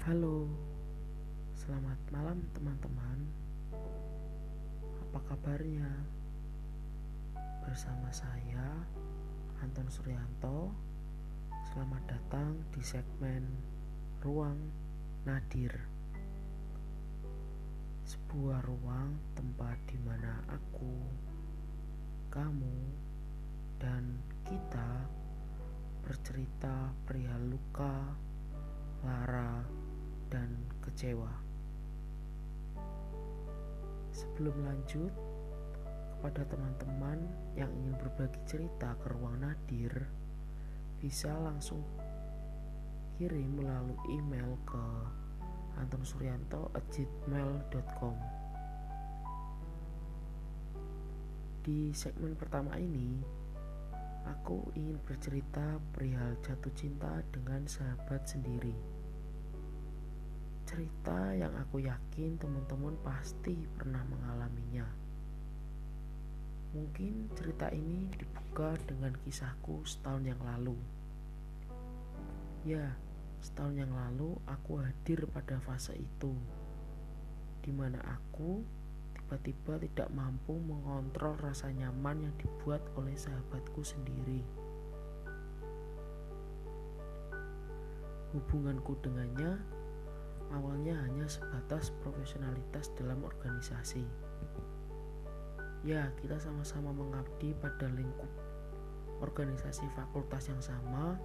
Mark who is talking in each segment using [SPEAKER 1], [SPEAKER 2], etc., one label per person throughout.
[SPEAKER 1] Halo, selamat malam teman-teman. Apa kabarnya? Bersama saya, Anton Suryanto. Selamat datang di segmen Ruang Nadir. Sebuah ruang tempat di mana aku, kamu, dan kita bercerita perihal luka, kecewa. Sebelum lanjut, kepada teman-teman yang ingin berbagi cerita ke ruang Nadir, bisa langsung kirim melalui email ke antonsuryanto@gmail.com. Di segmen pertama ini, aku ingin bercerita perihal jatuh cinta dengan sahabat sendiri cerita yang aku yakin teman-teman pasti pernah mengalaminya. Mungkin cerita ini dibuka dengan kisahku setahun yang lalu. Ya, setahun yang lalu aku hadir pada fase itu, di mana aku tiba-tiba tidak mampu mengontrol rasa nyaman yang dibuat oleh sahabatku sendiri. Hubunganku dengannya awalnya hanya sebatas profesionalitas dalam organisasi. Ya, kita sama-sama mengabdi pada lingkup organisasi fakultas yang sama,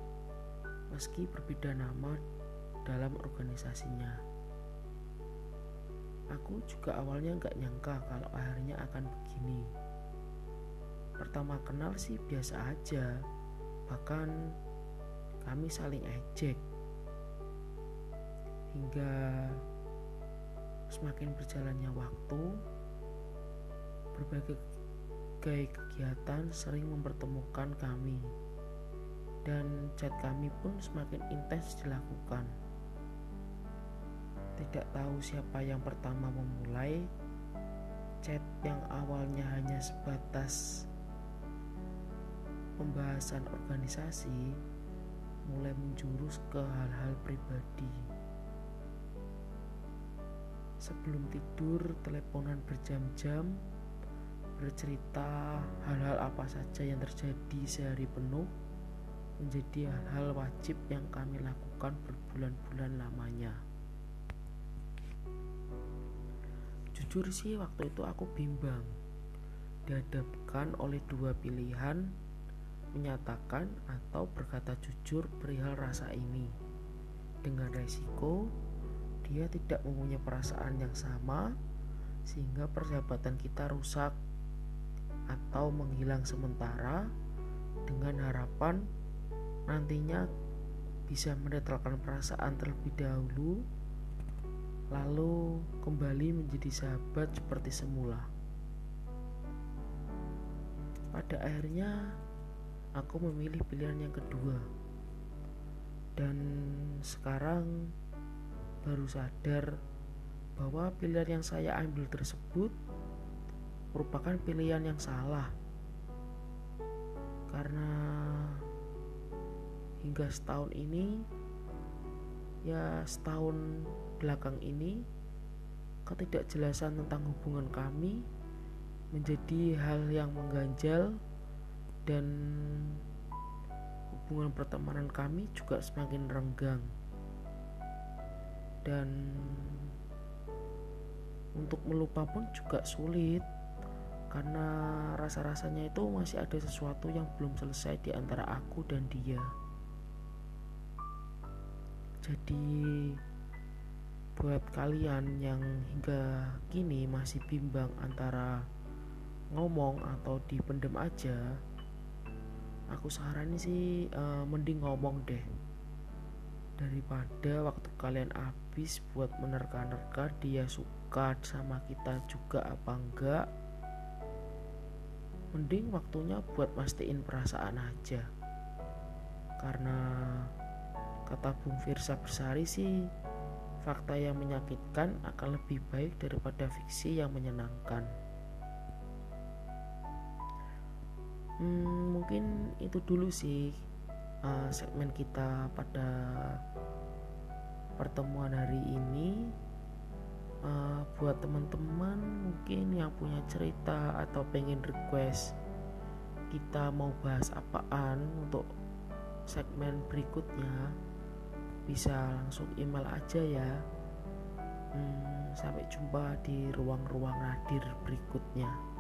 [SPEAKER 1] meski berbeda nama dalam organisasinya. Aku juga awalnya nggak nyangka kalau akhirnya akan begini. Pertama kenal sih biasa aja, bahkan kami saling ejek hingga semakin berjalannya waktu berbagai kegiatan sering mempertemukan kami dan chat kami pun semakin intens dilakukan. Tidak tahu siapa yang pertama memulai chat yang awalnya hanya sebatas pembahasan organisasi mulai menjurus ke hal-hal pribadi sebelum tidur teleponan berjam-jam bercerita hal-hal apa saja yang terjadi sehari penuh menjadi hal-hal wajib yang kami lakukan berbulan-bulan lamanya. Jujur sih waktu itu aku bimbang dihadapkan oleh dua pilihan menyatakan atau berkata jujur perihal rasa ini. Dengan resiko dia tidak mempunyai perasaan yang sama sehingga persahabatan kita rusak atau menghilang sementara dengan harapan nantinya bisa menetralkan perasaan terlebih dahulu lalu kembali menjadi sahabat seperti semula. Pada akhirnya aku memilih pilihan yang kedua. Dan sekarang baru sadar bahwa pilihan yang saya ambil tersebut merupakan pilihan yang salah. Karena hingga setahun ini ya setahun belakang ini ketidakjelasan tentang hubungan kami menjadi hal yang mengganjal dan hubungan pertemanan kami juga semakin renggang dan untuk melupa pun juga sulit karena rasa-rasanya itu masih ada sesuatu yang belum selesai di antara aku dan dia. Jadi buat kalian yang hingga kini masih bimbang antara ngomong atau dipendem aja, aku saranin sih uh, mending ngomong deh daripada waktu kalian habis buat menerka-nerka dia suka sama kita juga apa enggak? Mending waktunya buat mastiin perasaan aja. Karena kata Bung Firsa Bersari sih fakta yang menyakitkan akan lebih baik daripada fiksi yang menyenangkan. Hmm, mungkin itu dulu sih uh, segmen kita pada pertemuan hari ini uh, buat teman-teman mungkin yang punya cerita atau pengen request kita mau bahas apaan untuk segmen berikutnya bisa langsung email aja ya. Hmm, sampai jumpa di ruang-ruang hadir berikutnya